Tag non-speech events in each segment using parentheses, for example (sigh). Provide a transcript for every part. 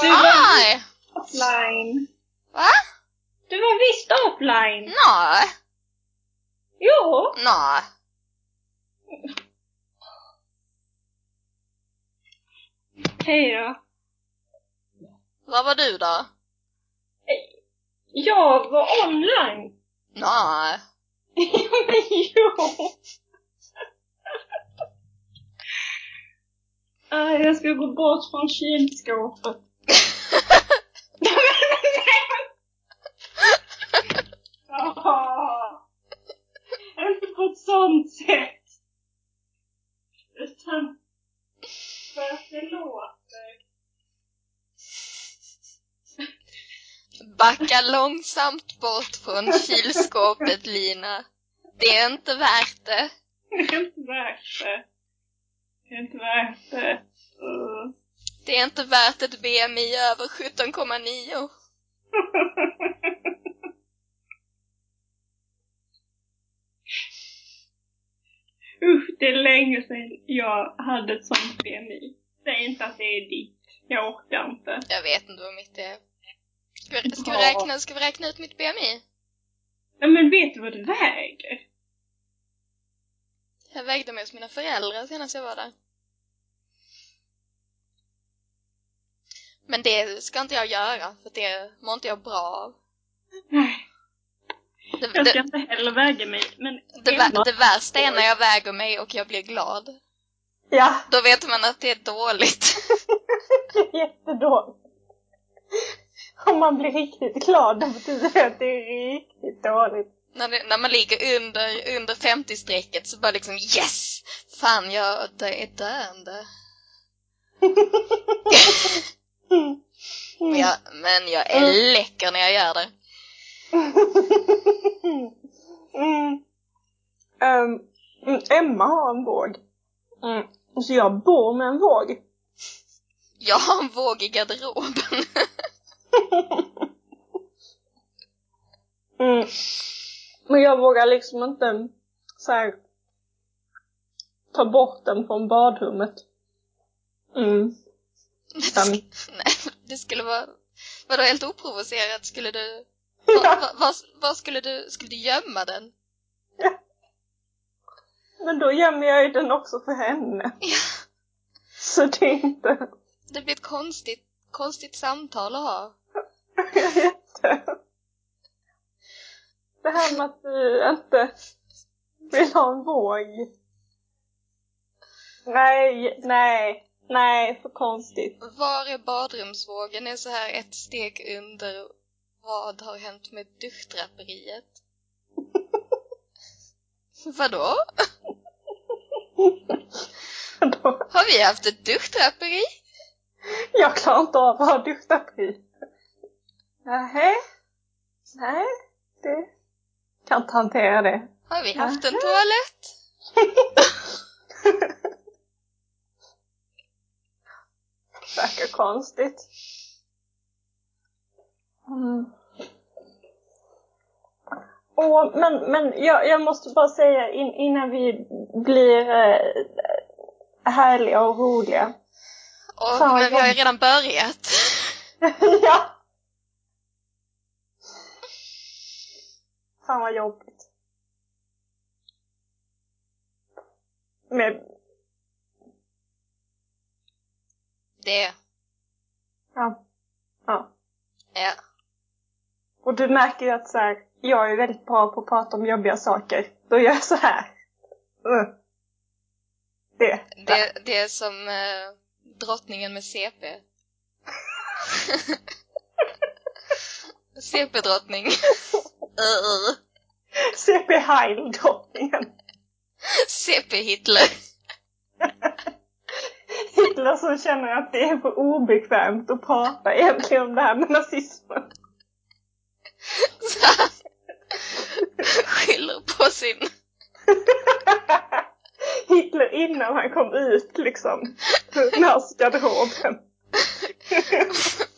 Du var Nej! offline. Va? Du var visst offline. Nej! Jo. Nej! Hej då. Var var du då? Jag var online. Nej! Ja, (laughs) men jo. Ah, jag ska gå bort från kylskåpet. Ah, inte på ett sånt sätt. Utan för att det låter. Backa långsamt bort från kylskåpet, Lina. Det är inte värt det. Det är inte värt det. Det är inte värt det. Uh. Det är inte värt ett BMI över 17,9. (laughs) Usch, det är länge sedan jag hade ett sånt BMI. Säg inte att det är ditt. Jag orkar inte. Jag vet inte vad mitt är. Ska vi, ska vi, Ja. räkna, ska vi räkna ut mitt BMI? Nej, men vet du vad du väger? Jag vägde mig hos mina föräldrar senast jag var där. Men det ska inte jag göra, för det mår inte jag bra av. Nej, Det, jag ska det, inte heller väga mig. Men det, vä- det värsta är när jag väger mig och jag blir glad. Ja, Då vet man att det är dåligt. (laughs) jättedåligt. Om man blir riktigt glad, då betyder det att det är riktigt dåligt. när, det, när man ligger under, under 50-strecket så bara liksom yes! Fan, jag det är döende. (laughs) Men jag, men jag är läcker när jag gör det. (laughs) mm. Mm, Emma har en våg. Mm. Så jag bor med en våg. Jag har en våg i garderoben. (laughs) Mm. Men jag vågar liksom inte så här, ta bort den från badrummet. Mm. Nej, det skulle vara... Vadå helt oprovocerat? Skulle du... Var, var, var, var skulle du... Skulle du gömma den? men då gömmer jag ju den också för henne. (laughs) Ja. Så det är inte... Det blir ett konstigt, konstigt samtal att ha. (laughs) Jag vet det. Det här med att du inte vill ha en våg. Nej, nej, nej, för konstigt. Var är badrumsvågen? är så här ett steg under vad har hänt med duschdraperiet? (laughs) Vadå? Då, Har vi haft ett duschdraperi? jag klarar inte av att ha duschdraperi. Nej, nej, det kan inte hantera det. Har vi haft en toalett? (laughs) Verkar konstigt. Mm. Och, men men jag, jag måste bara säga in, innan vi blir eh, härliga och roliga. Och, Fan, men vi har ju redan börjat. (laughs) ja! Fan vad jobbigt. Men, Det, ja. Ja. ja. Och du märker ju att så här, jag är väldigt bra på att prata om jobbiga saker. Då gör jag så här. Mm. Det. Det, det är som eh, drottningen med CP. (laughs) CP-drottning. Uh, (laughs) CP Heil-drottningen. (laughs) CP-Hitler. Hitler som känner att det är för obekvämt att prata egentligen om det här med nazismen. (laughs) Skyller på sin... Hitler innan han kom ut liksom. här garderoben.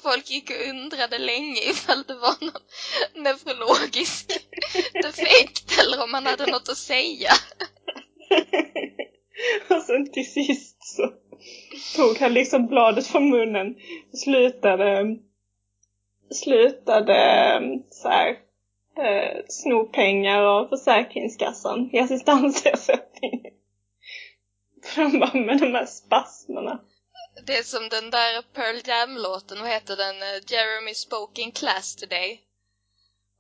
Folk gick och undrade länge ifall det var någon neurologisk defekt eller om han hade något att säga. (laughs) Och sen till sist så tog han liksom bladet från munnen och slutade, slutade mm, så här, eh, sno pengar av Försäkringskassan i assistansersättning. (laughs) För de bara med de här spasmerna. Det är som den där Pearl Jam-låten, vad heter den? Eh, Jeremy spoke in class today.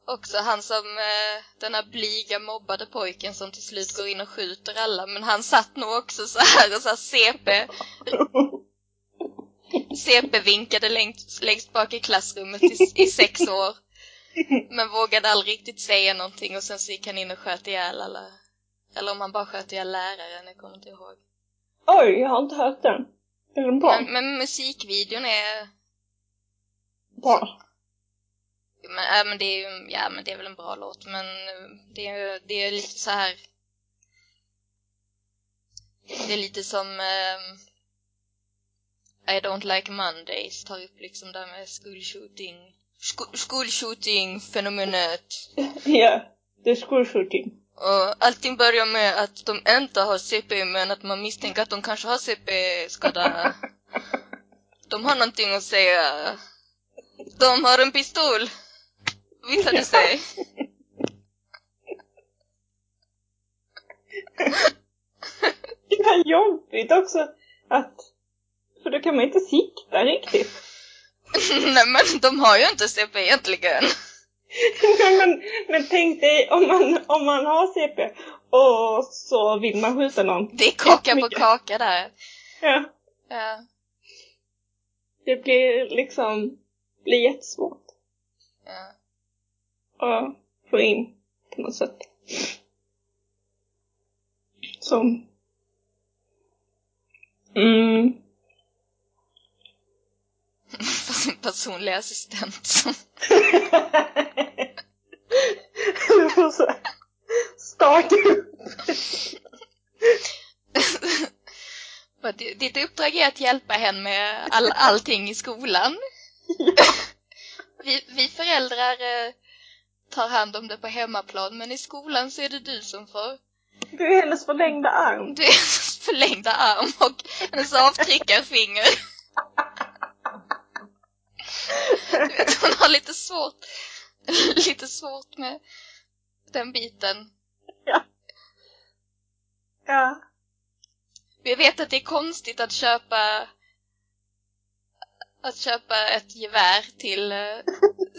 Också han som, eh, den här blyga mobbade pojken som till slut går in och skjuter alla, men han satt nog också så här och så här CP, CP vinkade längst, längst bak i klassrummet i, i sex år. Men vågade aldrig riktigt säga någonting och sen så gick han in och sköt ihjäl alla. Eller om han bara sköt ihjäl läraren, jag kommer inte ihåg. Oj, jag har inte hört den. Är den bra? Men, men musikvideon är... Bra. Men, ja, men det är ju, ja men det är väl en bra låt men det är, det är lite så här. Det är lite som um, I don't like Mondays tar upp liksom det här med school shooting fenomenet. (laughs) Ja, det är school shooting. Och allting börjar med att de inte har CP men att man misstänker att de kanske har CP-skada. (laughs) De har någonting att säga. De har en pistol. Visade sig. Det var jobbigt också att, för då kan man inte sikta riktigt. (laughs) Nej men de har ju inte CP egentligen. (laughs) men, men tänk dig om man, om man har CP och så vill man skjuta någon. Det är kaka på kaka där. Ja. Ja. Det blir liksom, blir jättesvårt ja. Att få in på något sätt. Som Mm. För sin personliga assistent som Du får så starta upp. Ditt uppdrag är att hjälpa henne med all, allting i skolan. Vi, vi föräldrar eh, tar hand om det på hemmaplan, men i skolan så är det du som får Du är hennes förlängda arm. du är hennes förlängda arm och hennes avtryckarfinger. Du vet, hon har lite svårt, lite svårt med den biten. Ja. Jag vet att det är konstigt att köpa att köpa ett gevär till eh,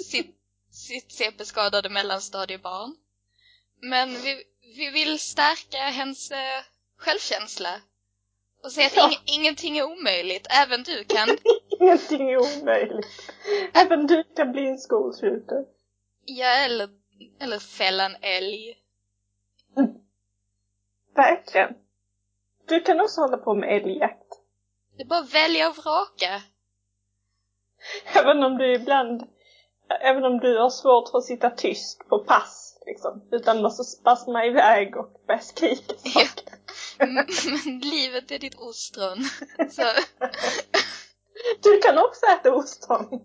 sitt, sitt CP-skadade mellanstadiebarn. Men vi, vi vill stärka hennes eh, självkänsla och säga att Ja. ing, ingenting är omöjligt. Även du kan. (laughs) Ingenting är omöjligt. Även du kan bli en skolshooter. Ja, eller, eller fälla en älg. Verkligen. Du kan också hålla på med älgjakt. Det är bara att välja och vraka. Även om du ibland, även om du har svårt för att sitta tyst på pass, liksom. Utan måste spasma iväg och börja skrika saker. Men livet är ditt ostron. Så, Du kan också äta ostron.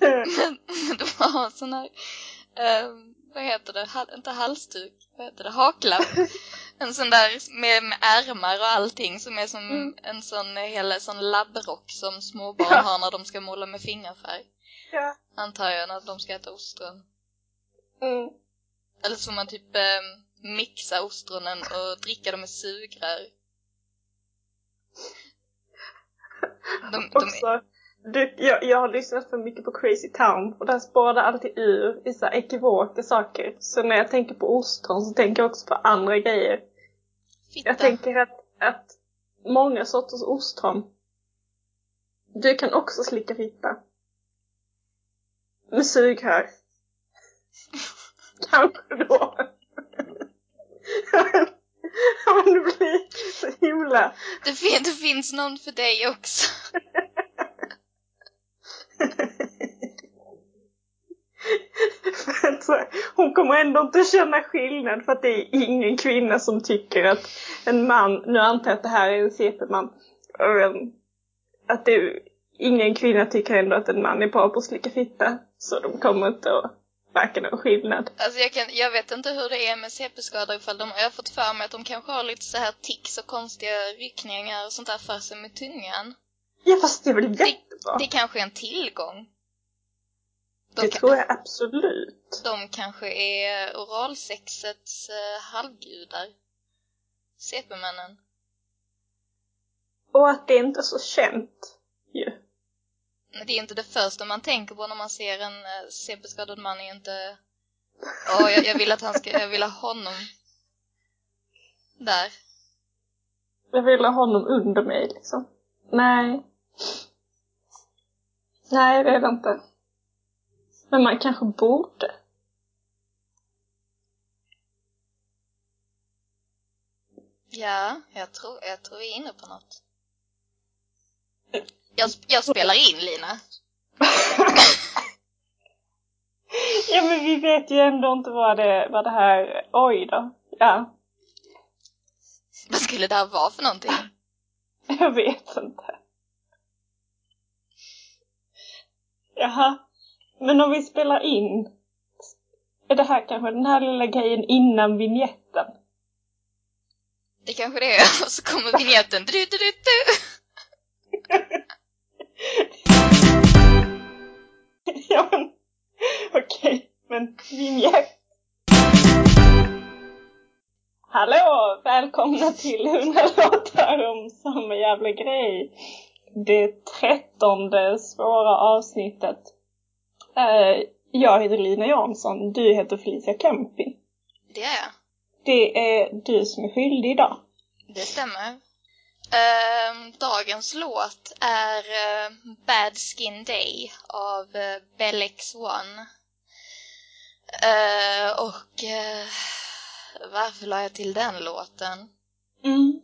men, men har en sån här, ehm, vad heter det, Hal, inte halsduk, vad heter det, haklapp. En sån där med, med ärmar och allting som är som Mm. en sån hela sån labbrock som småbarn Ja. har när de ska måla med fingerfärg. Ja. Antar jag när de ska äta ostron. Mm. Eller så man typ ehm, mixa ostronen och dricka dem med sugrör. De, de, Också, du, jag, jag har lyssnat för mycket på Crazy Town och där spårar det alltid ur i så ekivoka saker. Så när jag tänker på ostron så tänker jag också på andra grejer. fitta. Jag tänker att, att många sorters ostron. Du kan också slicka fitta. Med sugrör. (laughs) Kanske då. (laughs) Men det blir så himla... Det, fin- det finns någon för dig också. (laughs) För att så- Hon kommer ändå inte känna skillnad för att det är ingen kvinna som tycker att en man, nu antar jag att det här är en CP-man, att det, ingen kvinna tycker ändå att en man är bra på att slicka fitta. Så de kommer inte att märka någon skillnad. Alltså jag, kan, jag vet inte hur det är med CP-skador ifall de, jag har fått för mig att de kanske har lite så här tics och konstiga ryckningar och sånt där för sig med tungan. Ja fast det är väl jättebra? Det kanske är en tillgång. De, det kan- tror jag absolut. de kanske är oralsexets eh, halvgudar. CP-männen. Och att det inte är så känt ju. Men det är inte det första man tänker på när man ser en eh, CP-skadad man är inte (laughs) Åh, jag, jag vill att han ska, jag vill ha honom där. Jag vill ha honom under mig liksom. Nej. Nej, det är det inte. Men man kanske borde. Ja, jag tror, jag tror vi är inne på något. Jag, jag spelar in Lina. (laughs) Ja men vi vet ju ändå inte vad det, vad det här, oj då. Ja, Vad skulle det här vara för någonting? jag vet inte. Jaha. Men om vi spelar in, är det här kanske den här lilla grejen innan vignetten? Det kanske det är, (laughs) och så kommer vignetten. Du, du, du, du. (laughs) ja men, okej, men vignett. Hallå! Välkomna till 100 låtar om samma jävla grej. Det trettonde svåra avsnittet. Eh, jag heter Lina Jansson, du heter Felicia Kempi. Det är jag. Det är du som är skyldig idag. Det stämmer. Ehm, dagens låt är eh, Bad Skin Day av uh, Bellex One. Eh, och eh, varför la jag till den låten? Mm.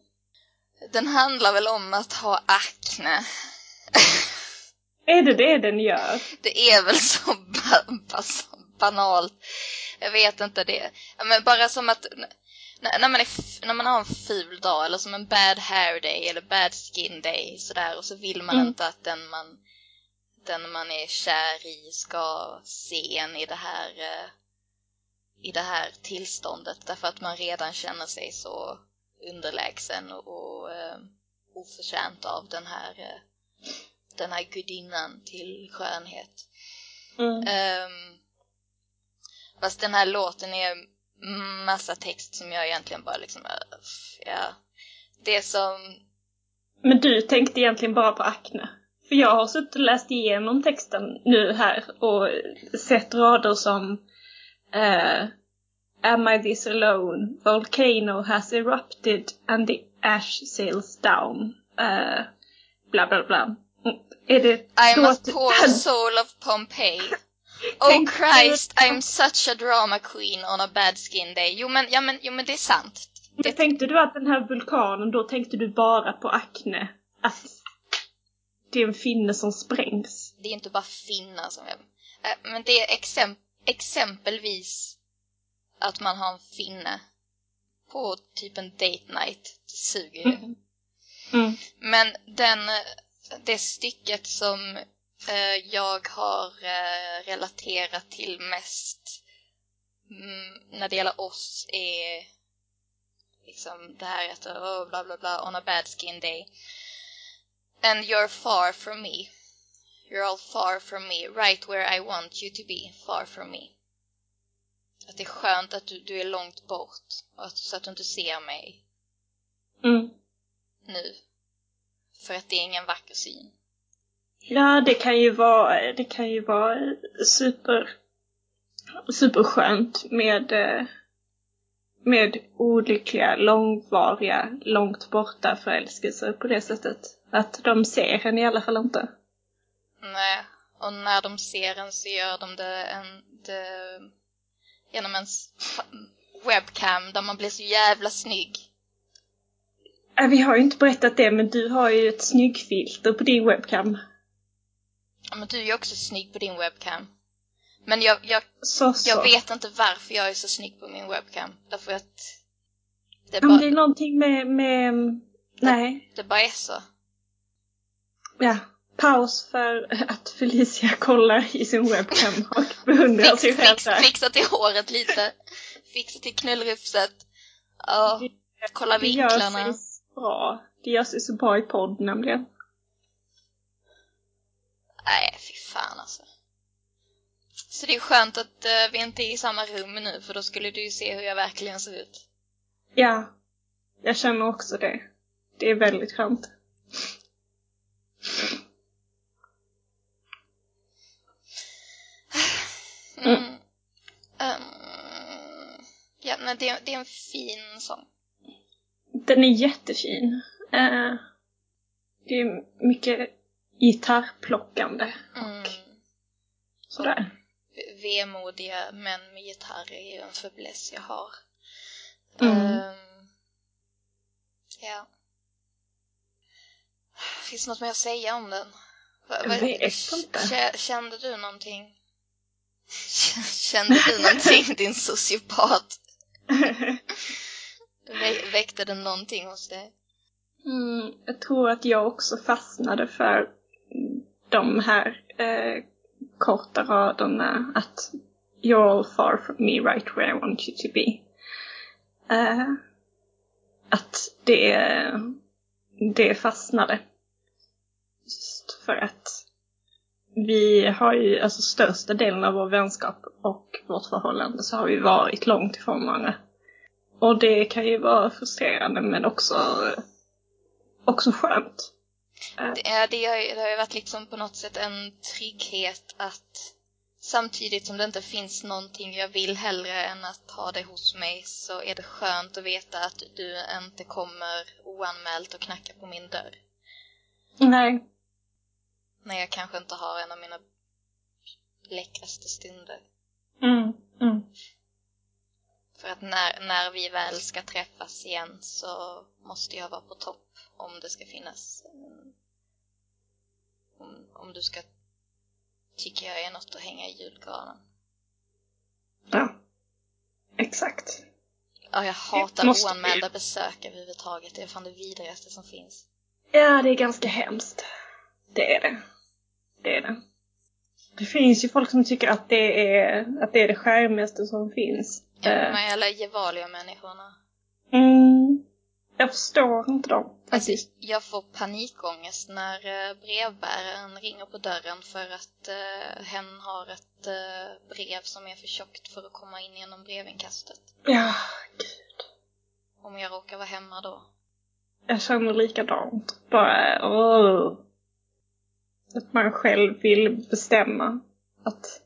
Den handlar väl om att ha akne. Är det det den gör? Det är väl så ba bas- banalt. Jag vet inte det. Men bara som att när man, är när man har en ful dag eller som en bad hair day eller bad skin day sådär och så vill man Mm. inte att den man, den man är kär i ska se en i det här eh, i det här tillståndet därför att man redan känner sig så underlägsen och, eh, oförtjänt av den här eh, den här gudinnan till skönhet. Mm. Um, fast den här låten är massa text som jag egentligen bara liksom, äh, ja. Det som, Men du tänkte egentligen bara på Acne. För jag har suttit och läst igenom texten nu här och sett rader som eh, Am I this alone? Volcano has erupted and the ash sails down. Eh, bla bla bla. Är det a att- poor soul of Pompeii. (laughs) Oh Christ, I'm such a drama queen on a bad skin day. Jo men, ja men, jo men det är sant. Men tänkte du att den här vulkanen, då tänkte du bara på Acne? Att det är en finne som sprängs? Det är inte bara finnar som jag... Äh, men det är exemp exempelvis att man har en finne på typ en date night. Det suger ju. Mm. Mm. Men den, det stycket som eh, jag har eh, relaterat till mest mm, när det gäller oss är liksom det här att oh, bla bla bla on a bad skin day. And you're far from me. You're all far from me, right where I want you to be, far from me. Att det är skönt att du, du är långt bort, och att, så att du inte ser mig Mm. nu. För att det är ingen vacker syn. Ja, det kan ju vara, det kan ju vara super, superskönt med, eh, med olyckliga, långvariga, långt borta förälskelser på det sättet. Att de ser en i alla fall inte. Nej, och när de ser en så gör de det, en, det genom en s- webcam där man blir så jävla snygg. Äh, vi har ju inte berättat det, men du har ju ett snyggfilter på din webcam. Ja, men du är ju också snygg på din webcam. Men jag, jag, Så, så. jag vet inte varför jag är så snygg på min webcam. Därför att det men bara, det är någonting med, med, nej, det bara är så. ja, paus för att Felicia kollar i sin webcam och beundrar sig själv fix, fixa till håret lite. Fixa till knullrufset. Ja, kolla Det gör vinklarna. sig bra. Det gör sig så bra i podd nämligen. Nej, fy fan alltså. Så det är skönt att eh, vi inte är i samma rum nu, för då skulle du ju se hur jag verkligen ser ut. Ja, jag känner också det. Det är väldigt skönt. Mm. Ehm, ja, men det, det är en fin sång. Den är jättefin. Eh, det är mycket gitarrplockande. Mm. Sådär. Vemodiga män med gitarr är ju en fäbless jag har. Mm. Ehm, ja. Finns det något mer att säga om den? Va- Jag vet inte. Kä- Kände du någonting? Kände du någonting din sociopat? Vä- (laughs) Väckte den någonting hos dig? Mm, jag tror att jag också fastnade för de här eh, korta raderna att You're all far from me right where I want you to be. Eh, att det, det fastnade. Just för att vi har ju, alltså största delen av vår vänskap och vårt förhållande så har vi varit långt ifrån varandra. Och det kan ju vara frustrerande men också, också skönt. Det, ja, det, har ju, det har ju varit liksom på något sätt en trygghet att samtidigt som det inte finns någonting jag vill hellre än att ha det hos mig så är det skönt att veta att du inte kommer oanmält och knackar på min dörr. Nej. När jag kanske inte har en av mina läckraste stunder. Mm, mm. För att när, när vi väl ska träffas igen så måste jag vara på topp om det ska finnas om, om du ska tycka jag är något att hänga i julgranen. Ja. Exakt. Ja, jag hatar måste oanmälda besök överhuvudtaget. Det är fan det vidrigaste som finns. Ja, det är ganska hemskt. Det är det. Det är det. Det finns ju folk som tycker att det är, att det, är det skärmigaste som finns. Ja, Eh, de här jävla Gevalia-människorna. Mm, jag förstår inte dem Alltså, faktiskt. jag får panikångest när eh, brevbäraren ringer på dörren för att eh, hen har ett eh, brev som är för tjockt för att komma in genom brevinkastet. Ja, Om jag råkar vara hemma då. jag känner likadant. Bara, åh. Att man själv vill bestämma att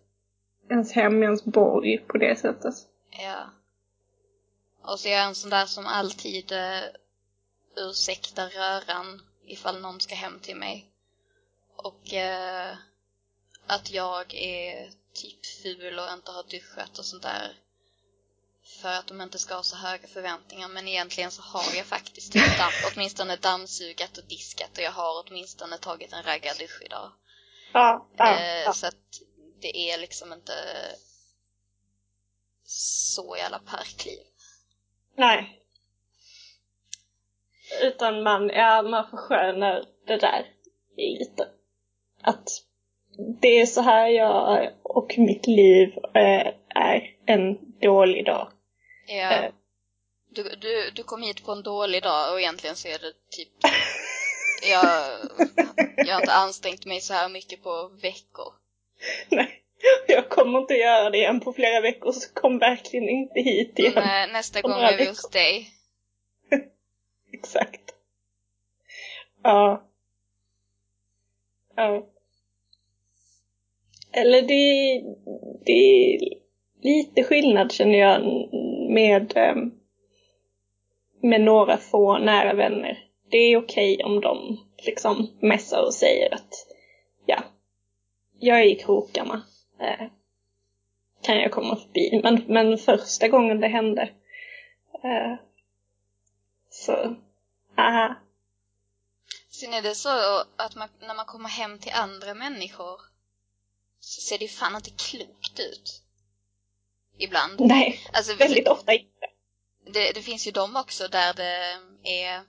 ens hem är ens borg på det sättet. Ja. Och så är jag en sån där som alltid eh, ursäktar röran ifall någon ska hem till mig. Och eh, att jag är typ ful och inte har duschat och sånt där. För att de inte ska ha så höga förväntningar. Men egentligen så har jag faktiskt damm, (laughs) åtminstone dammsugat och diskat och jag har åtminstone tagit en raggardusch idag. Ja, Eh, Så att det är liksom inte så jävla parkliv. Nej. Utan man, ja, man förskönar det där lite. Att det är så här jag och mitt liv eh, är en dålig dag. Ja. Eh. Du, du, du kom hit på en dålig dag och egentligen så är det typ... (laughs) Jag, jag har inte ansträngt mig så här mycket på veckor. Nej, jag kommer inte göra det igen på flera veckor så kom verkligen inte hit igen. Nej, nästa gång är vi hos dig. (laughs) Exakt. Ja. Ja. Eller det, det är lite skillnad känner jag med, ehm, med några få nära vänner. Det är okej om de liksom messar och säger att ja, jag är i krokarna. Eh, kan jag komma förbi? Men, men första gången det hände eh, så, aha. Sen är det så att man, när man kommer hem till andra människor så ser det ju fan inte klokt ut. Ibland. Nej, Alltså, väldigt ofta inte. det, det finns ju de också där det är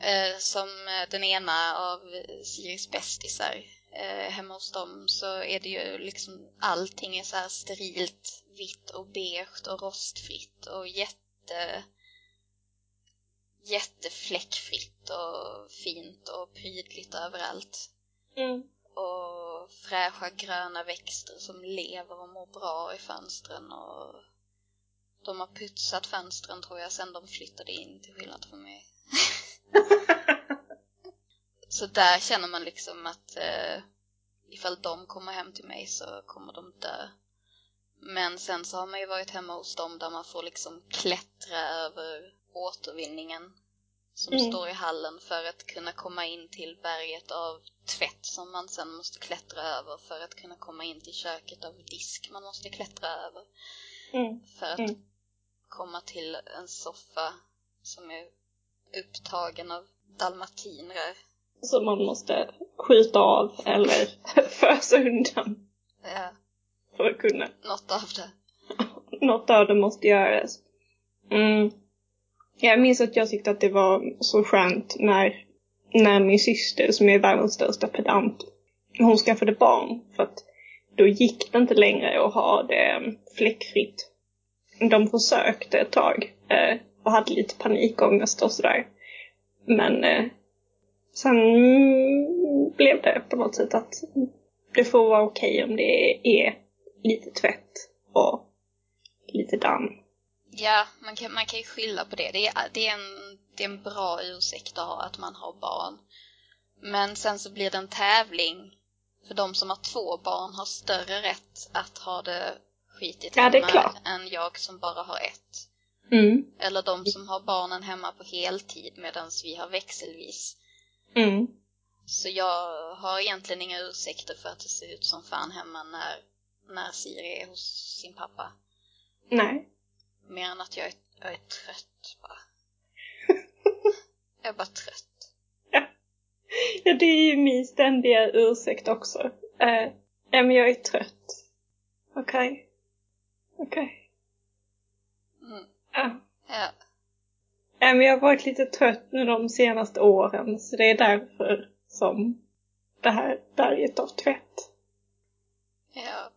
Eh, som eh, den ena av Siris bästisar. Eh, hemma hos dem så är det ju liksom allting är så här sterilt, vitt och beige och rostfritt och jätte jättefläckfritt och fint och prydligt överallt. Mm. Och fräscha gröna växter som lever och mår bra i fönstren och de har putsat fönstren tror jag sen de flyttade in till skillnad från mig. (laughs) så där känner man liksom att eh, ifall de kommer hem till mig så kommer de dö. Men sen så har man ju varit hemma hos dem där man får liksom klättra över återvinningen som Mm. står i hallen för att kunna komma in till berget av tvätt som man sen måste klättra över för att kunna komma in till köket av disk man måste klättra över Mm. för att Mm. komma till en soffa som är upptagen av dalmatinrer. Som man måste skjuta av eller (laughs) fösa undan Ja, för att kunna. något av det. Något av det måste göras. Mm. Jag minns att jag tyckte att det var så skönt när, när min syster, som är världens största pedant, hon skaffade barn. För att då gick det inte längre att ha det fläckfritt. De försökte ett tag eh, och hade lite panikångest och sådär. Men eh, sen blev det på något sätt att det får vara okej om det är lite tvätt och lite damm. Ja, man kan, man kan ju skylla på det. Det är, det, är en, det är en bra ursäkt att ha att man har barn. Men sen så blir det en tävling. För de som har två barn har större rätt att ha det skitigt Ja, hemma klart. än jag som bara har ett. Mm. Eller de som har barnen hemma på heltid medan vi har växelvis. Mm. Så jag har egentligen inga ursäkter för att det ser ut som fan hemma när, när Siri är hos sin pappa. Nej. Mer än att jag är, jag är trött bara. (laughs) jag är bara trött. Ja, det är ju min ständiga ursäkt också. Ja, men jag är trött. Okej. Okej. Mm. Ja. Ja. Ja, men jag har varit lite trött nu de senaste åren, så det är därför som det här berget av tvätt. ja.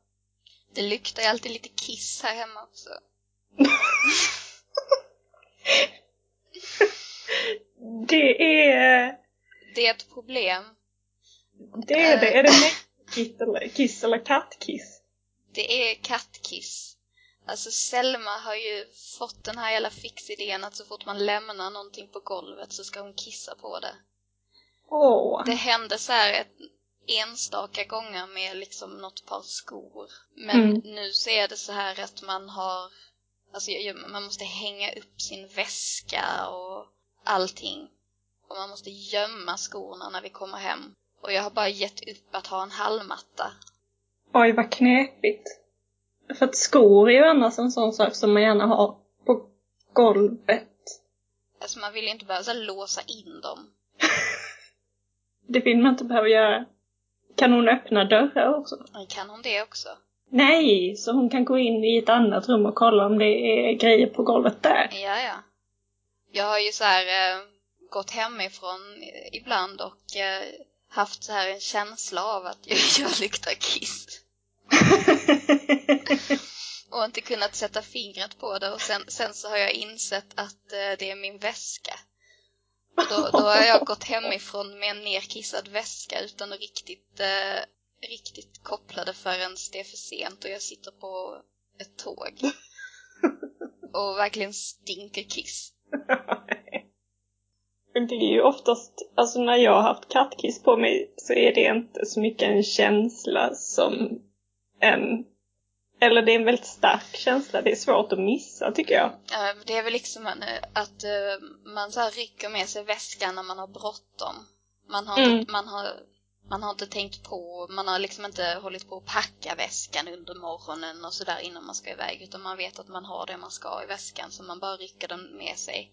Det luktar ju alltid lite kiss här hemma också. (laughs) Det är... Det är ett problem. Det är det. Är det kiss eller, kiss eller kattkiss? Det är kattkiss. Alltså Selma har ju fått den här jävla fixidén att så fort man lämnar någonting på golvet så ska hon kissa på det. Åh. Det hände så här ett enstaka gånger med liksom något par skor. Men Mm. nu så är det så här att man har, alltså man måste hänga upp sin väska och allting. Och man måste gömma skorna när vi kommer hem. Och jag har bara gett upp att ha en hallmatta. Oj, vad knepigt. För att skor är ju annars en sån sak som man gärna har på golvet. Alltså man vill ju inte behöva låsa in dem. (laughs) Det vill man inte behöva göra. Kan hon öppna dörrar också? Kan hon det också? Nej, så hon kan gå in i ett annat rum och kolla om det är grejer på golvet där. Ja, ja. Jag har ju så här eh, gått hemifrån ibland och eh, haft så här en känsla av att (laughs) jag, jag luktar kiss. (laughs) Och inte kunnat sätta fingret på det och sen, sen så har jag insett att eh, det är min väska. Då, då har jag gått hemifrån med en nerkissad väska utan att riktigt, eh, riktigt koppla det förrän det är för sent och jag sitter på ett tåg. (laughs) Och verkligen stinker kiss. (laughs) Det är ju oftast, alltså när jag har haft kattkiss på mig så är det inte så mycket en känsla som en, eller det är en väldigt stark känsla, det är svårt att missa tycker jag. Ja, det är väl liksom att eh, man så rycker med sig väskan när man har bråttom. Man har, Mm. man, har, man har inte tänkt på, man har liksom inte hållit på att packa väskan under morgonen och sådär innan man ska iväg. Utan man vet att man har det man ska i väskan så man bara rycker den med sig.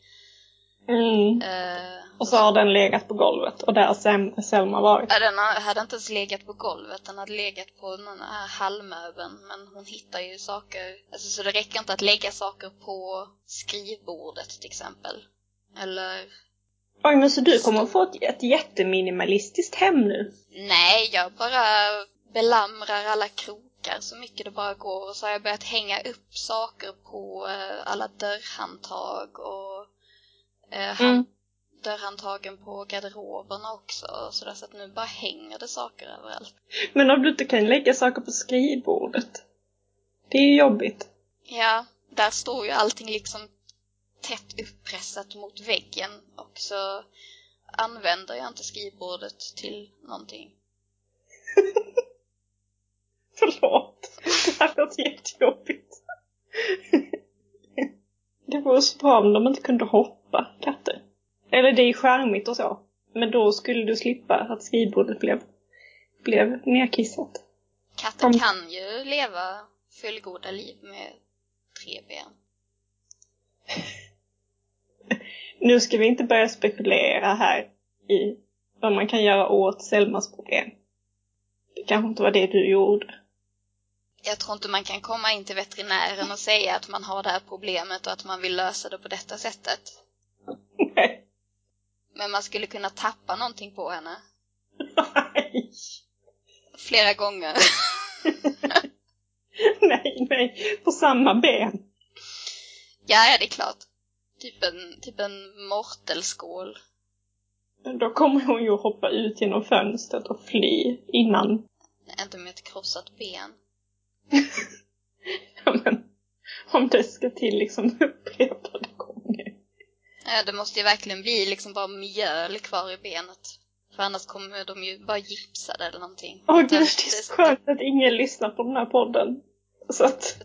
Mm. Eh, Och så har den legat på golvet och där har Selma varit. Ja, den ha- hade inte ens legat på golvet, den hade legat på den här hallmöbeln. Men hon hittar ju saker, alltså, så det räcker inte att lägga saker på skrivbordet till exempel. Eller Oj, men så du kommer att få ett, ett jätteminimalistiskt hem nu? Nej, jag bara belamrar alla krokar så mycket det bara går och så har jag börjat hänga upp saker på eh, alla dörrhandtag och eh, Mm. dörrhandtagen på garderoberna också och sådär så att nu bara hänger det saker överallt. Men om du inte kan lägga saker på skrivbordet? Det är ju jobbigt. Ja, där står ju allting liksom tätt uppressat mot väggen och så använder jag inte skrivbordet till någonting. (laughs) Förlåt. Det här låter jättejobbigt. (laughs) Det vore så bra om de inte kunde hoppa, katter. Eller det är charmigt och så. Men då skulle du slippa att skrivbordet blev, blev nerkissat. Katter Om- kan ju leva fullgoda liv med tre ben. (laughs) (laughs) Nu ska vi inte börja spekulera här i vad man kan göra åt Selmas problem. Det kanske inte var det du gjorde. Jag tror inte man kan komma in till veterinären och säga att man har det här problemet och att man vill lösa det på detta sättet. Nej. Men man skulle kunna tappa någonting på henne. Nej. Flera gånger. (laughs) nej, nej. På samma ben. Ja, ja, det är klart. Typ en, typ en mortelskål. Då kommer hon ju hoppa ut genom fönstret och fly innan. Inte med ett krossat ben. (laughs) Ja, men, om det ska till liksom (laughs) upprepade gånger. Ja, det måste ju verkligen bli liksom bara mjöl kvar i benet. För annars kommer de ju bara gipsade eller någonting. Åh gud, Den- det är så skönt att ingen lyssnar på den här podden. Så att...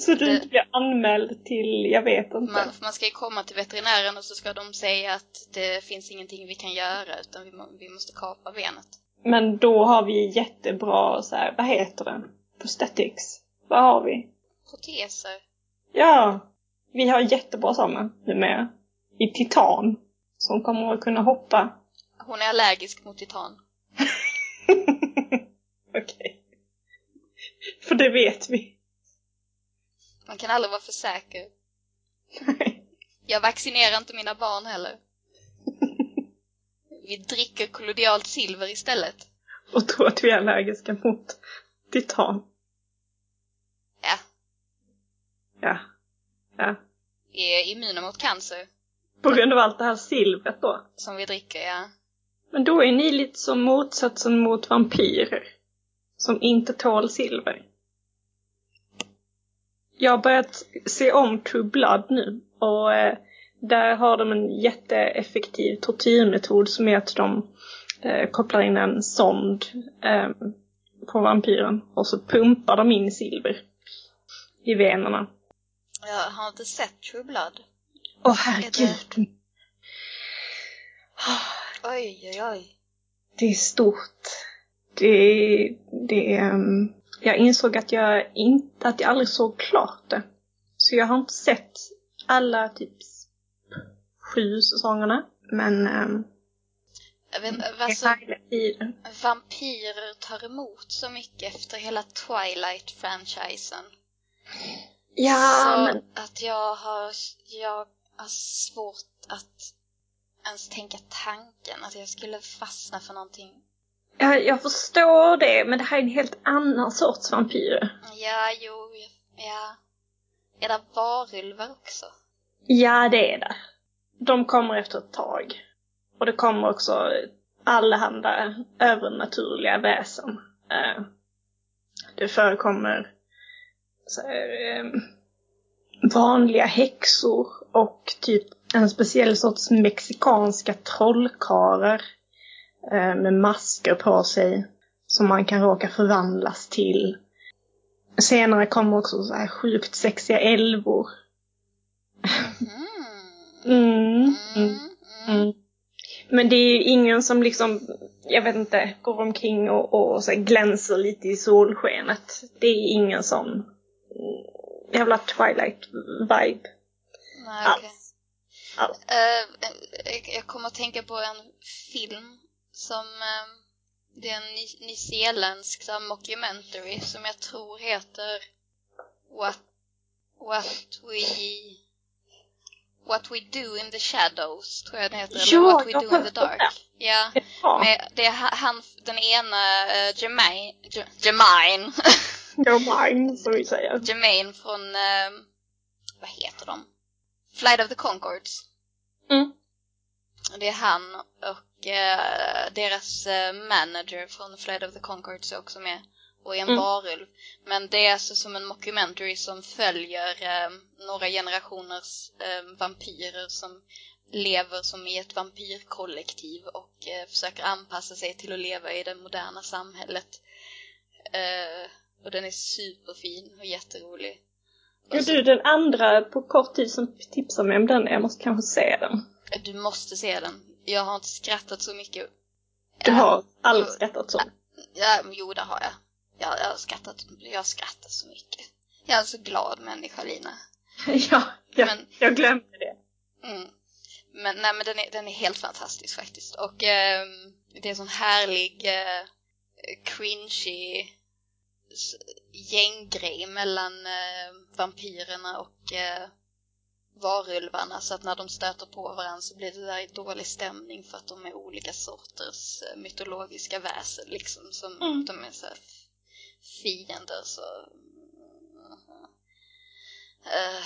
Så du Det- inte blir anmäld till, jag vet inte. Man, man ska ju komma till veterinären och så ska de säga att det finns ingenting vi kan göra utan vi, vi måste kapa benet. Men då har vi jättebra, så här, vad heter den? Prosthetics. Vad har vi? Proteser. Ja, vi har jättebra sådana numera. I titan. Som kommer att kunna hoppa. Hon är allergisk mot titan. (laughs) Okej. För det vet vi. Man kan aldrig vara för säker. Jag vaccinerar inte mina barn heller. Vi dricker kollodialt silver istället. Och tror att vi är allergiska mot titan. Ja, Ja. Ja. vi är immuna mot cancer På grund av allt det här silvret då. som vi dricker, ja. Men då är ni lite som motsatsen mot vampyrer. Som inte tål silver. Jag har börjat se om True Blood nu. Och eh, där har de en jätteeffektiv tortyrmetod som är att de eh, kopplar in en sond eh, på vampyren. Och så pumpar de in silver i venerna. Jag har inte sett True Blood. Åh herregud! Oj, oj, oj. Det är stort. Det, det um, Jag insåg att jag inte, att jag aldrig såg klart det. Så jag har inte sett alla typ sju säsongerna. Men um, Jag vet inte, alltså, vampyrer tar emot så mycket efter hela Twilight-franchisen. Ja, så men att jag har, jag har svårt att ens tänka tanken att jag skulle fastna för någonting. Jag, jag förstår det. Men det här är en helt annan sorts vampyrer. Ja, jo, ja. Är det varulvar också? Ja, det är det. De kommer efter ett tag. Och det kommer också allehanda övernaturliga väsen. Eh, Det förekommer så här, eh, vanliga häxor och typ en speciell sorts mexikanska trollkarlar med masker på sig som man kan råka förvandlas till. Senare kommer också så här sjukt sexiga älvor Mm. Mm, mm, Mm. Mm. Men det är ju ingen som liksom, jag vet inte, går omkring och, och glänser lite i solskenet. Det är ingen sån mm, jävla Twilight-vibe Nej, okej. alls. alls. Eh, jag- jag kommer att tänka på en film som eh, det är en ny- nyzeeländsk så här mockumentary som jag tror heter What, What We What We Do in the Shadows, tror jag den heter. Ja, eller What We Do in the Dark. Ja. Ja, Men det är ha- han, den ena, uh, Jermaine, Jermaine, (laughs) mind, som vi säger. Jermaine från, eh, vad heter de? Flight of the Concords. Mm. Det är han och eh, deras eh, manager från Flight of the Concords är också med. Och är en Mm. varulv. Men det är alltså som en mockumentary som följer eh, några generationers eh, vampyrer som lever som i ett vampyrkollektiv och eh, försöker anpassa sig till att leva i det moderna samhället. Eh, och den är superfin och jätterolig. Jo, du är den andra på kort tid som tipsar mig om den. Jag måste kanske se den. Du måste se den. Jag har inte skrattat så mycket. Du har aldrig skrattat så. Ja, jo det har jag. Jag, jag har skrattat, jag har skrattat så mycket. Jag är en så glad människa Lina. (laughs) ja, ja Men- jag glömde det. Mm. Men nej men den är, den är helt fantastisk faktiskt. Och ehm, det är en sån härlig eh, cringy gänggrej mellan eh, vampyrerna och eh, varulvarna så att när de stöter på varandra så blir det där dålig stämning för att de är olika sorters eh, mytologiska väsen liksom som Mm. de är så fiender så Eh,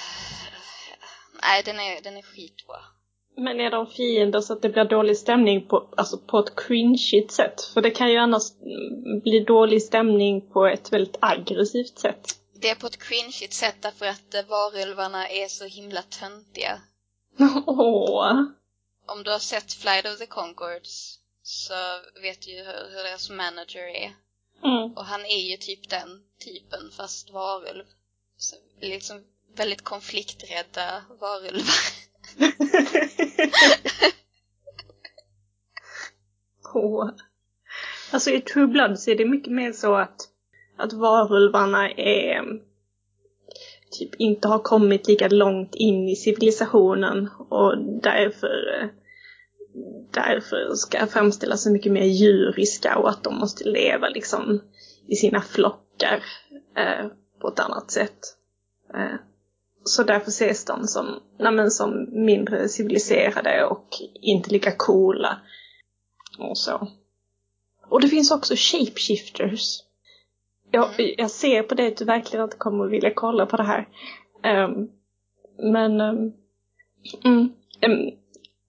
nej den är, den är skitbra. Men är de fiender så att det blir dålig stämning på, alltså på ett cringeigt sätt? För det kan ju annars bli dålig stämning på ett väldigt aggressivt sätt. Det är på ett cringeigt sätt därför att eh, varulvarna är så himla töntiga. Åh. Om du har sett Flight of the Concords så vet du ju hur, hur deras manager är. Mm. Och han är ju typ den typen fast varulv. Så liksom väldigt konflikträdda varulvar. (laughs) Åh. Alltså i True Blood så är det mycket mer så att, att varulvarna är mm, typ inte har kommit lika långt in i civilisationen och därför eh, därför ska framställas så mycket mer djuriska och att de måste leva liksom i sina flockar eh, på ett annat sätt. Eh, så därför ses de som, nej men, som mindre civiliserade och inte lika coola. Och så. Och det finns också shapeshifters. Jag, Mm. jag ser på det att du verkligen inte kommer att vilja kolla på det här. Ehm, men... mm, ehm,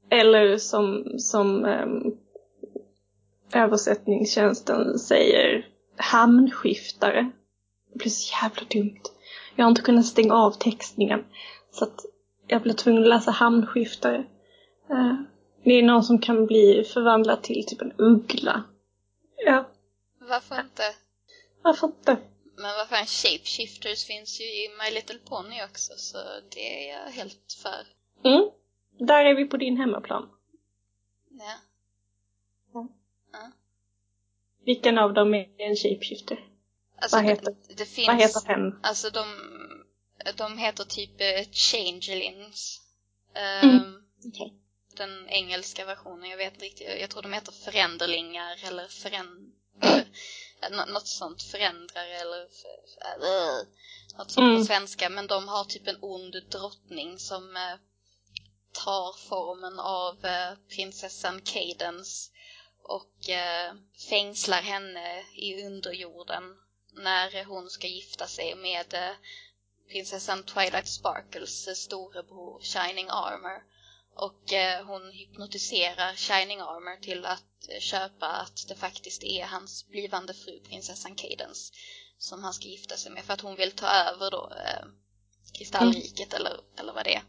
eller som, som um, översättningstjänsten säger, hamnskiftare. Det blir så jävla dumt. Jag har inte kunnat stänga av textningen. Så att jag blir tvungen att läsa hamnskiftare. Eh, det är någon som kan bli förvandlad till typ en uggla. Ja, Varför inte? Varför inte? Men vad fan, shapeshifters finns ju i My Little Pony också så det är jag helt för. Mm. Där är vi på din hemmaplan. Ja. Vilken av dem är en shapeshifter? Alltså, Vad heter- det, det finns... Vad heter hen? Alltså de, de heter typ eh, changelings. Mm. Ehm, Okej. Den engelska versionen, jag vet inte riktigt. Jag tror de heter föränderlingar eller föränd... Nå- något sånt, förändrare eller äh, något sånt Mm. på svenska. Men de har typ en ond drottning som eh, tar formen av eh, prinsessan Cadence och eh, fängslar henne i underjorden när hon ska gifta sig med eh, prinsessan Twilight Sparkles storebror Shining Armor. Och eh, hon hypnotiserar Shining Armor till att eh, köpa att det faktiskt är hans blivande fru prinsessan Cadence som han ska gifta sig med för att hon vill ta över då eh, kristallriket eller, eller vad det är.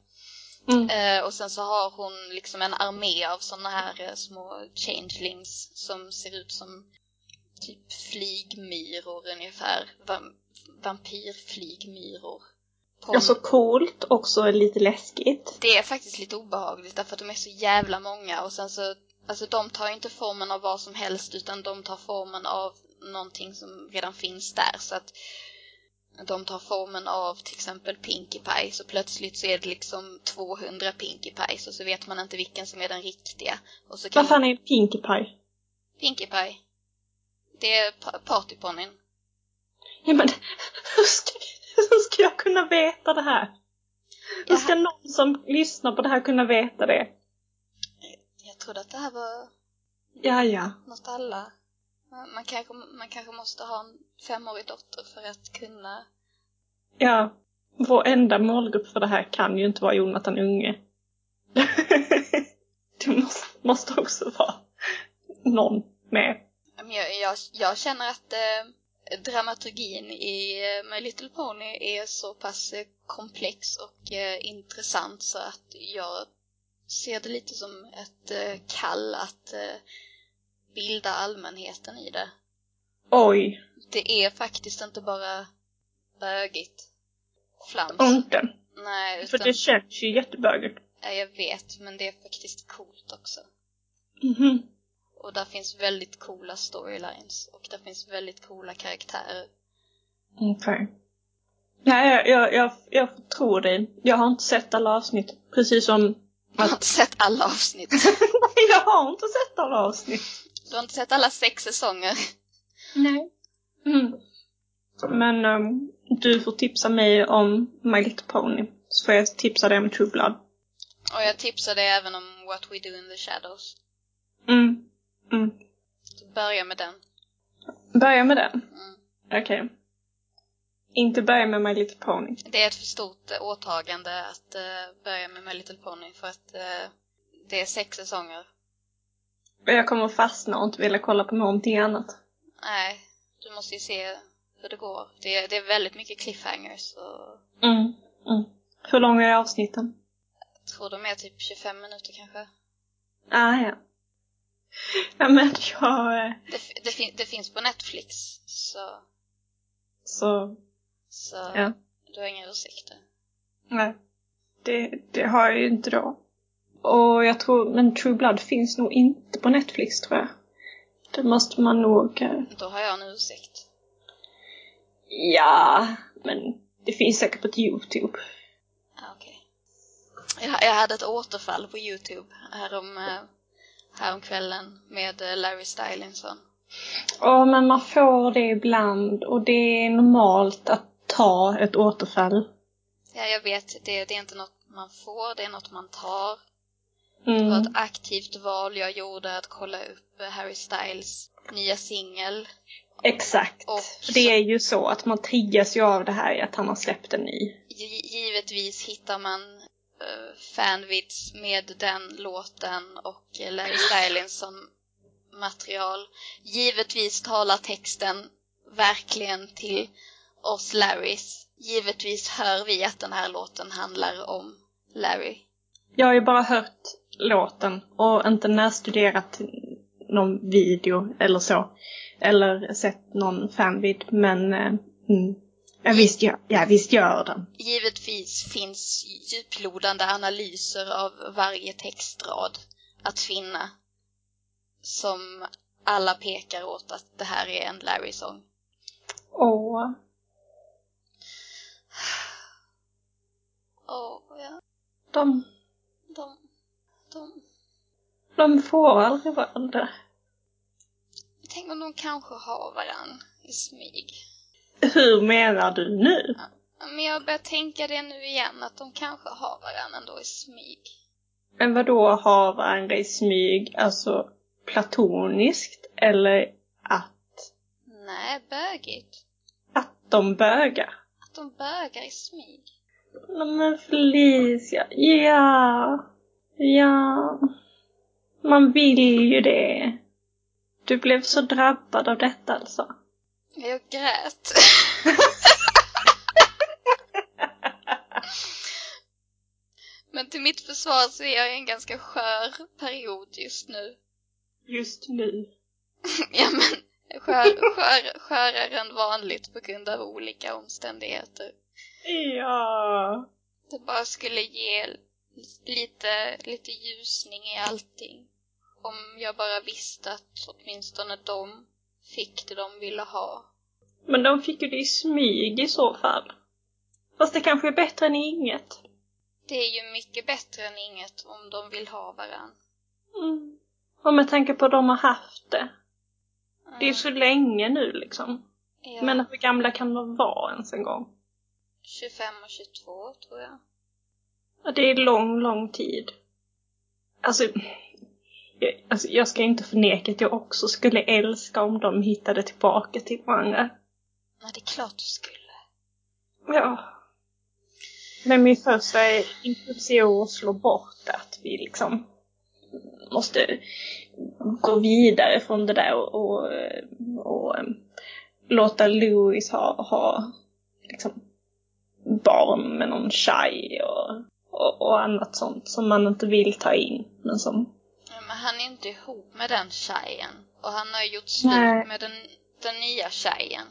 Mm. Eh, och sen så har hon liksom en armé av såna här eh, små changelings som ser ut som typ flygmyror ungefär. Vam- vampyrflygmyror. På Alltså coolt, också lite läskigt. det är faktiskt lite obehagligt därför att de är så jävla många och sen så, alltså de tar inte formen av vad som helst utan de tar formen av någonting som redan finns där så att de tar formen av till exempel Pinkie Pie så plötsligt så är det liksom 200 Pinkie Pies och så vet man inte vilken som är den riktiga. Och så kan Vad fan är Pinkie Pie? Pinkie Pie. Det är pa- partyponnyn. Ja men, (laughs) hur ska, (laughs) hur ska jag kunna veta det här? Hur ska någon som lyssnar på det här kunna veta det? Jag trodde att det här var Ja, ja. något alla... Man kanske, man kanske måste ha en femårig dotter för att kunna... Ja. Vår enda målgrupp för det här kan ju inte vara Jonathan Unge. (laughs) det måste, måste också vara någon med. Jag, jag, jag känner att eh, dramaturgin i eh, My Little Pony är så pass eh, komplex och eh, intressant så att jag ser det lite som ett kall att bilda allmänheten i det. Oj, Det är faktiskt inte bara bögigt flams. inte. Nej, För utan, det känns ju jättebögigt. ja, jag vet, men det är faktiskt coolt också. Mhm. Och där finns väldigt coola storylines och där finns väldigt coola karaktärer. Okej. Nej, jag, jag, jag, jag tror dig. Jag har inte sett alla avsnitt. Precis som... Jag har inte sett alla avsnitt. (laughs) Nej, jag har inte sett alla avsnitt. Du har inte sett alla sex säsonger. Nej. Mm. Men ehm, du får tipsa mig om My Little Pony. Så får jag tipsa dig om True Blood. Och jag tipsar dig även om What We Do in the Shadows. Mm. Mm. Så börja med den. Börja med den. Mm. Okej. Inte börja med My Little Pony. Det är ett för stort eh, åtagande att eh, börja med My Little Pony för att eh, det är sex säsonger. Jag kommer fastna och inte vilja kolla på någonting annat. Nej, du måste ju se hur det går. Det är, det är väldigt mycket cliffhangers och Mm. Mm. Hur långa är avsnitten? jag tror de är typ 25 minuter kanske. Ah, ja. (laughs) Ja, men jag... eh, Det, det, fin- det finns på Netflix så, Så... så Ja. du har inga ursäkter. Nej. Det, det har jag ju inte då. Och jag tror, men True Blood finns nog inte på Netflix tror jag. Det måste man nog... eh, Då har jag en ursäkt. Ja, men det finns säkert på Youtube. Ah, okej. Jag, jag hade ett återfall på Youtube härom, eh, häromkvällen med eh, Larry Stylinson. Ja, men man får det ibland och det är normalt att ta ett återfall. Ja, jag vet, det, det är inte något man får, det är något man tar. Det var Mm. ett aktivt val jag gjorde att kolla upp eh, Harry Styles nya singel. Exakt. Och det är ju så att man triggas ju av det här i att han har släppt en ny. gi- givetvis hittar man Eh, fanvits fanvids med den låten och Larry Larry Stylinson material. Givetvis talar texten verkligen till oss Larrys. Givetvis hör vi att den här låten handlar om Larry. Jag har ju bara hört låten och inte närstuderat någon video eller så. Eller sett någon fanvid, men eh, mm ja, visst, gör, ja, visst gör den. Givetvis finns djuplodande analyser av varje textrad att finna som alla pekar åt att det här är en Larry-sång. Åh, Åh, ja. de, De, de... de får aldrig varandra. Tänk om de kanske har varann i smyg. Hur menar du nu? Men jag börjar tänka det nu igen, att de kanske har varann ändå i smyg. Men vad då har varandra i smyg? Alltså platoniskt? Eller att, Nej, bögigt. att de bögar? Att de bögar i smyg. Nej, Men Felicia, ja, ja. Man vill ju det. Du blev så drabbad av detta alltså. Jag grät. Men till mitt försvar så är jag i en ganska skör period just nu. Just nu. (laughs) ja men, skör, skör, skörare än vanligt på grund av olika omständigheter. Ja. Det bara skulle ge lite, lite ljusning i allting. Om jag bara visste att åtminstone de fick det de ville ha. Men de fick ju det i smyg i så fall. Fast det kanske är bättre än inget. Det är ju mycket bättre än inget om de vill ha varann. Mm. Och med tanke på att de har haft det. Mm. Det är så länge nu liksom. ja, Men hur gamla kan de vara ens en gång? 25 och 22 tror jag. Ja, det är lång, lång tid. Alltså jag, alltså, jag ska inte förneka att jag också skulle älska om de hittade tillbaka till varandra. Nej, det är klart du skulle. Ja. Men min första impuls är att slå bort att vi liksom måste gå vidare från det där och, och, och um, låta Louis ha, ha liksom, barn med någon tjej och, och, och annat sånt som man inte vill ta in men som men han är inte ihop med den tjejen. Och han har gjort slut med den, den nya tjejen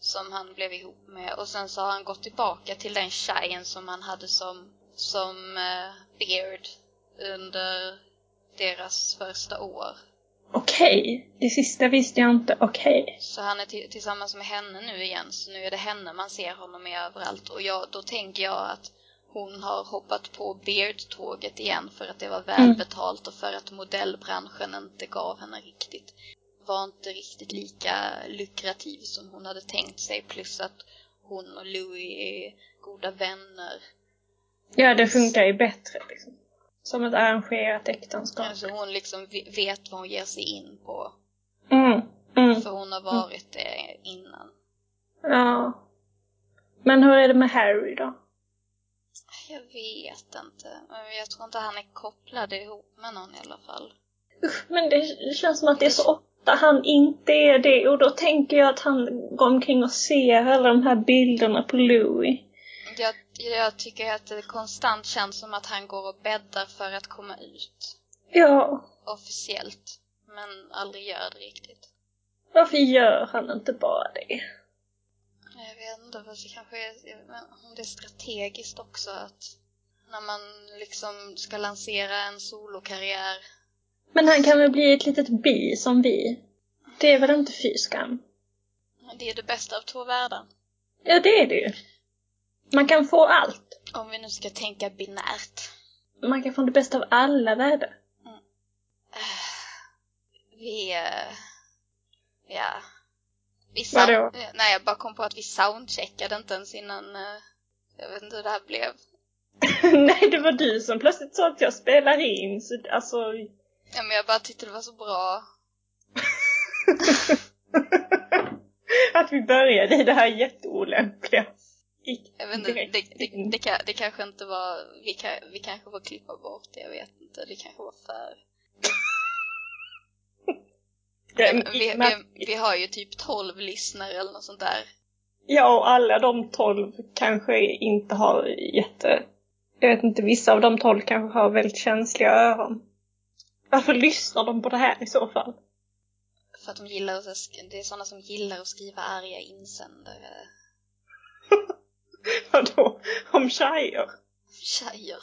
som han blev ihop med. Och sen så har han gått tillbaka till den tjejen som han hade som, som eh, Beard under deras första år. okej, det sista visste jag inte, okej. Så han är till, tillsammans med henne nu igen, så nu är det henne man ser honom med överallt. Och jag, då tänker jag att hon har hoppat på Beard-tåget igen för att det var välbetalt och för att modellbranschen inte gav henne riktigt, var inte riktigt lika lukrativ som hon hade tänkt sig. Plus att hon och Louis är goda vänner. Ja, det funkar ju bättre liksom. Som ett arrangerat äktenskap. Alltså hon liksom ve- vet vad hon ger sig in på. Mm, mm, För hon har varit det innan. ja. Men hur är det med Harry då? Jag vet inte. Men Jag tror inte han är kopplad ihop med någon i alla fall. Usch, men det känns som att det är så han inte är det och då tänker jag att han går omkring och ser alla de här bilderna på Louis. Jag, jag tycker att det konstant känns som att han går och bäddar för att komma ut Ja, officiellt. Men aldrig gör det riktigt. varför gör han inte bara det? Jag vet inte, fast det kanske är, om det är strategiskt också att när man liksom ska lansera en solokarriär. Men han kan väl bli ett litet bi som vi? Det är väl inte fy skam? Det är det bästa av två världar. Ja, det är det ju. Man kan få allt. Om vi nu ska tänka binärt. Man kan få det bästa av alla världar. Vi... eh, Ja. Vi Vadå? sound, eh, nej, jag bara kom på att vi soundcheckade inte ens innan... eh, Jag vet inte hur det här blev. (laughs) Nej, det var du som plötsligt sa att jag spelar in. Så, alltså... Ja, men jag bara tyckte det var så bra. (laughs) att vi började i det här jätteolämpliga. Jag vet inte, det, det, det, det kanske inte var... Vi, kan, vi kanske får klippa bort det, jag vet inte. Det kanske var för... (laughs) Vi, men- vi, vi har ju typ 12 lyssnare eller något sånt där. Ja, och alla de tolv kanske inte har jätte... Jag vet inte, vissa av de tolv kanske har väldigt känsliga öron. Varför lyssnar de på det här i så fall? För att de gillar att, det är sådana som gillar att skriva arga insändare. (laughs) Vadå? Om tjejer? Tjejer.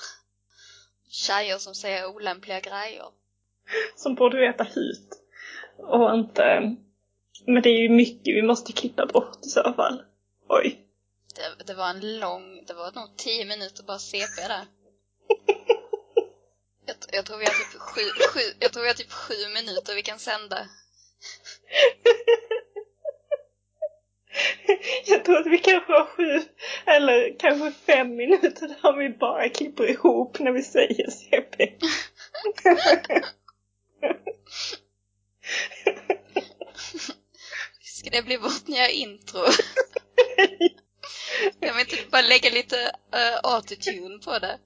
Tjejer som säger olämpliga grejer. Som borde veta hut. Och inte... Men det är ju mycket vi måste klippa bort i så fall. Oj. Det, det var en lång, det var nog 10 minuter bara CP där. Jag, jag tror vi har typ sju, sju, jag tror vi har typ sju minuter vi kan sända. (laughs) Jag tror att vi kanske har sju, eller kanske fem minuter där vi bara klipper ihop när vi säger CP. Ska det bli vårt nya intro? (laughs) Kan vi inte bara lägga lite uh, autotune på det?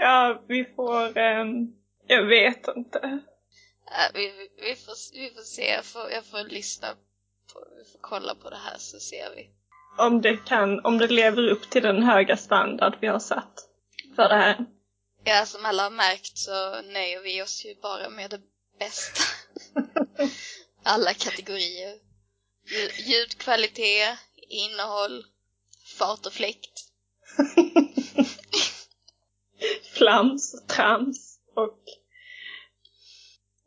Ja, vi får... ehm, jag vet inte. Äh, vi, vi, vi, får, vi får se, jag får, jag får lyssna på, vi får kolla på det här så ser vi. Om det kan, om det lever upp till den höga standard vi har satt för det här. Ja, som alla har märkt så nöjer vi oss ju bara med det bästa. (laughs) Alla kategorier. Ljud- Ljudkvalitet, innehåll, fart och fläkt. (laughs) (laughs) Flams, trams och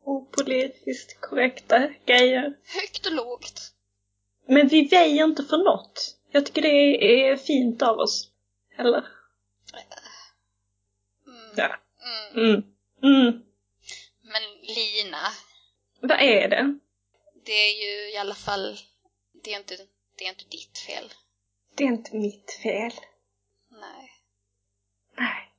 opolitiskt korrekta grejer. Högt och lågt. Men vi väjer inte för något. Jag tycker det är fint av oss. Eller? Mm. Ja. Mm. Mm. Mm. Men Lina, Vad är det? det är ju i alla fall, det är inte, det är inte ditt fel. Det är inte mitt fel. Nej. Nej.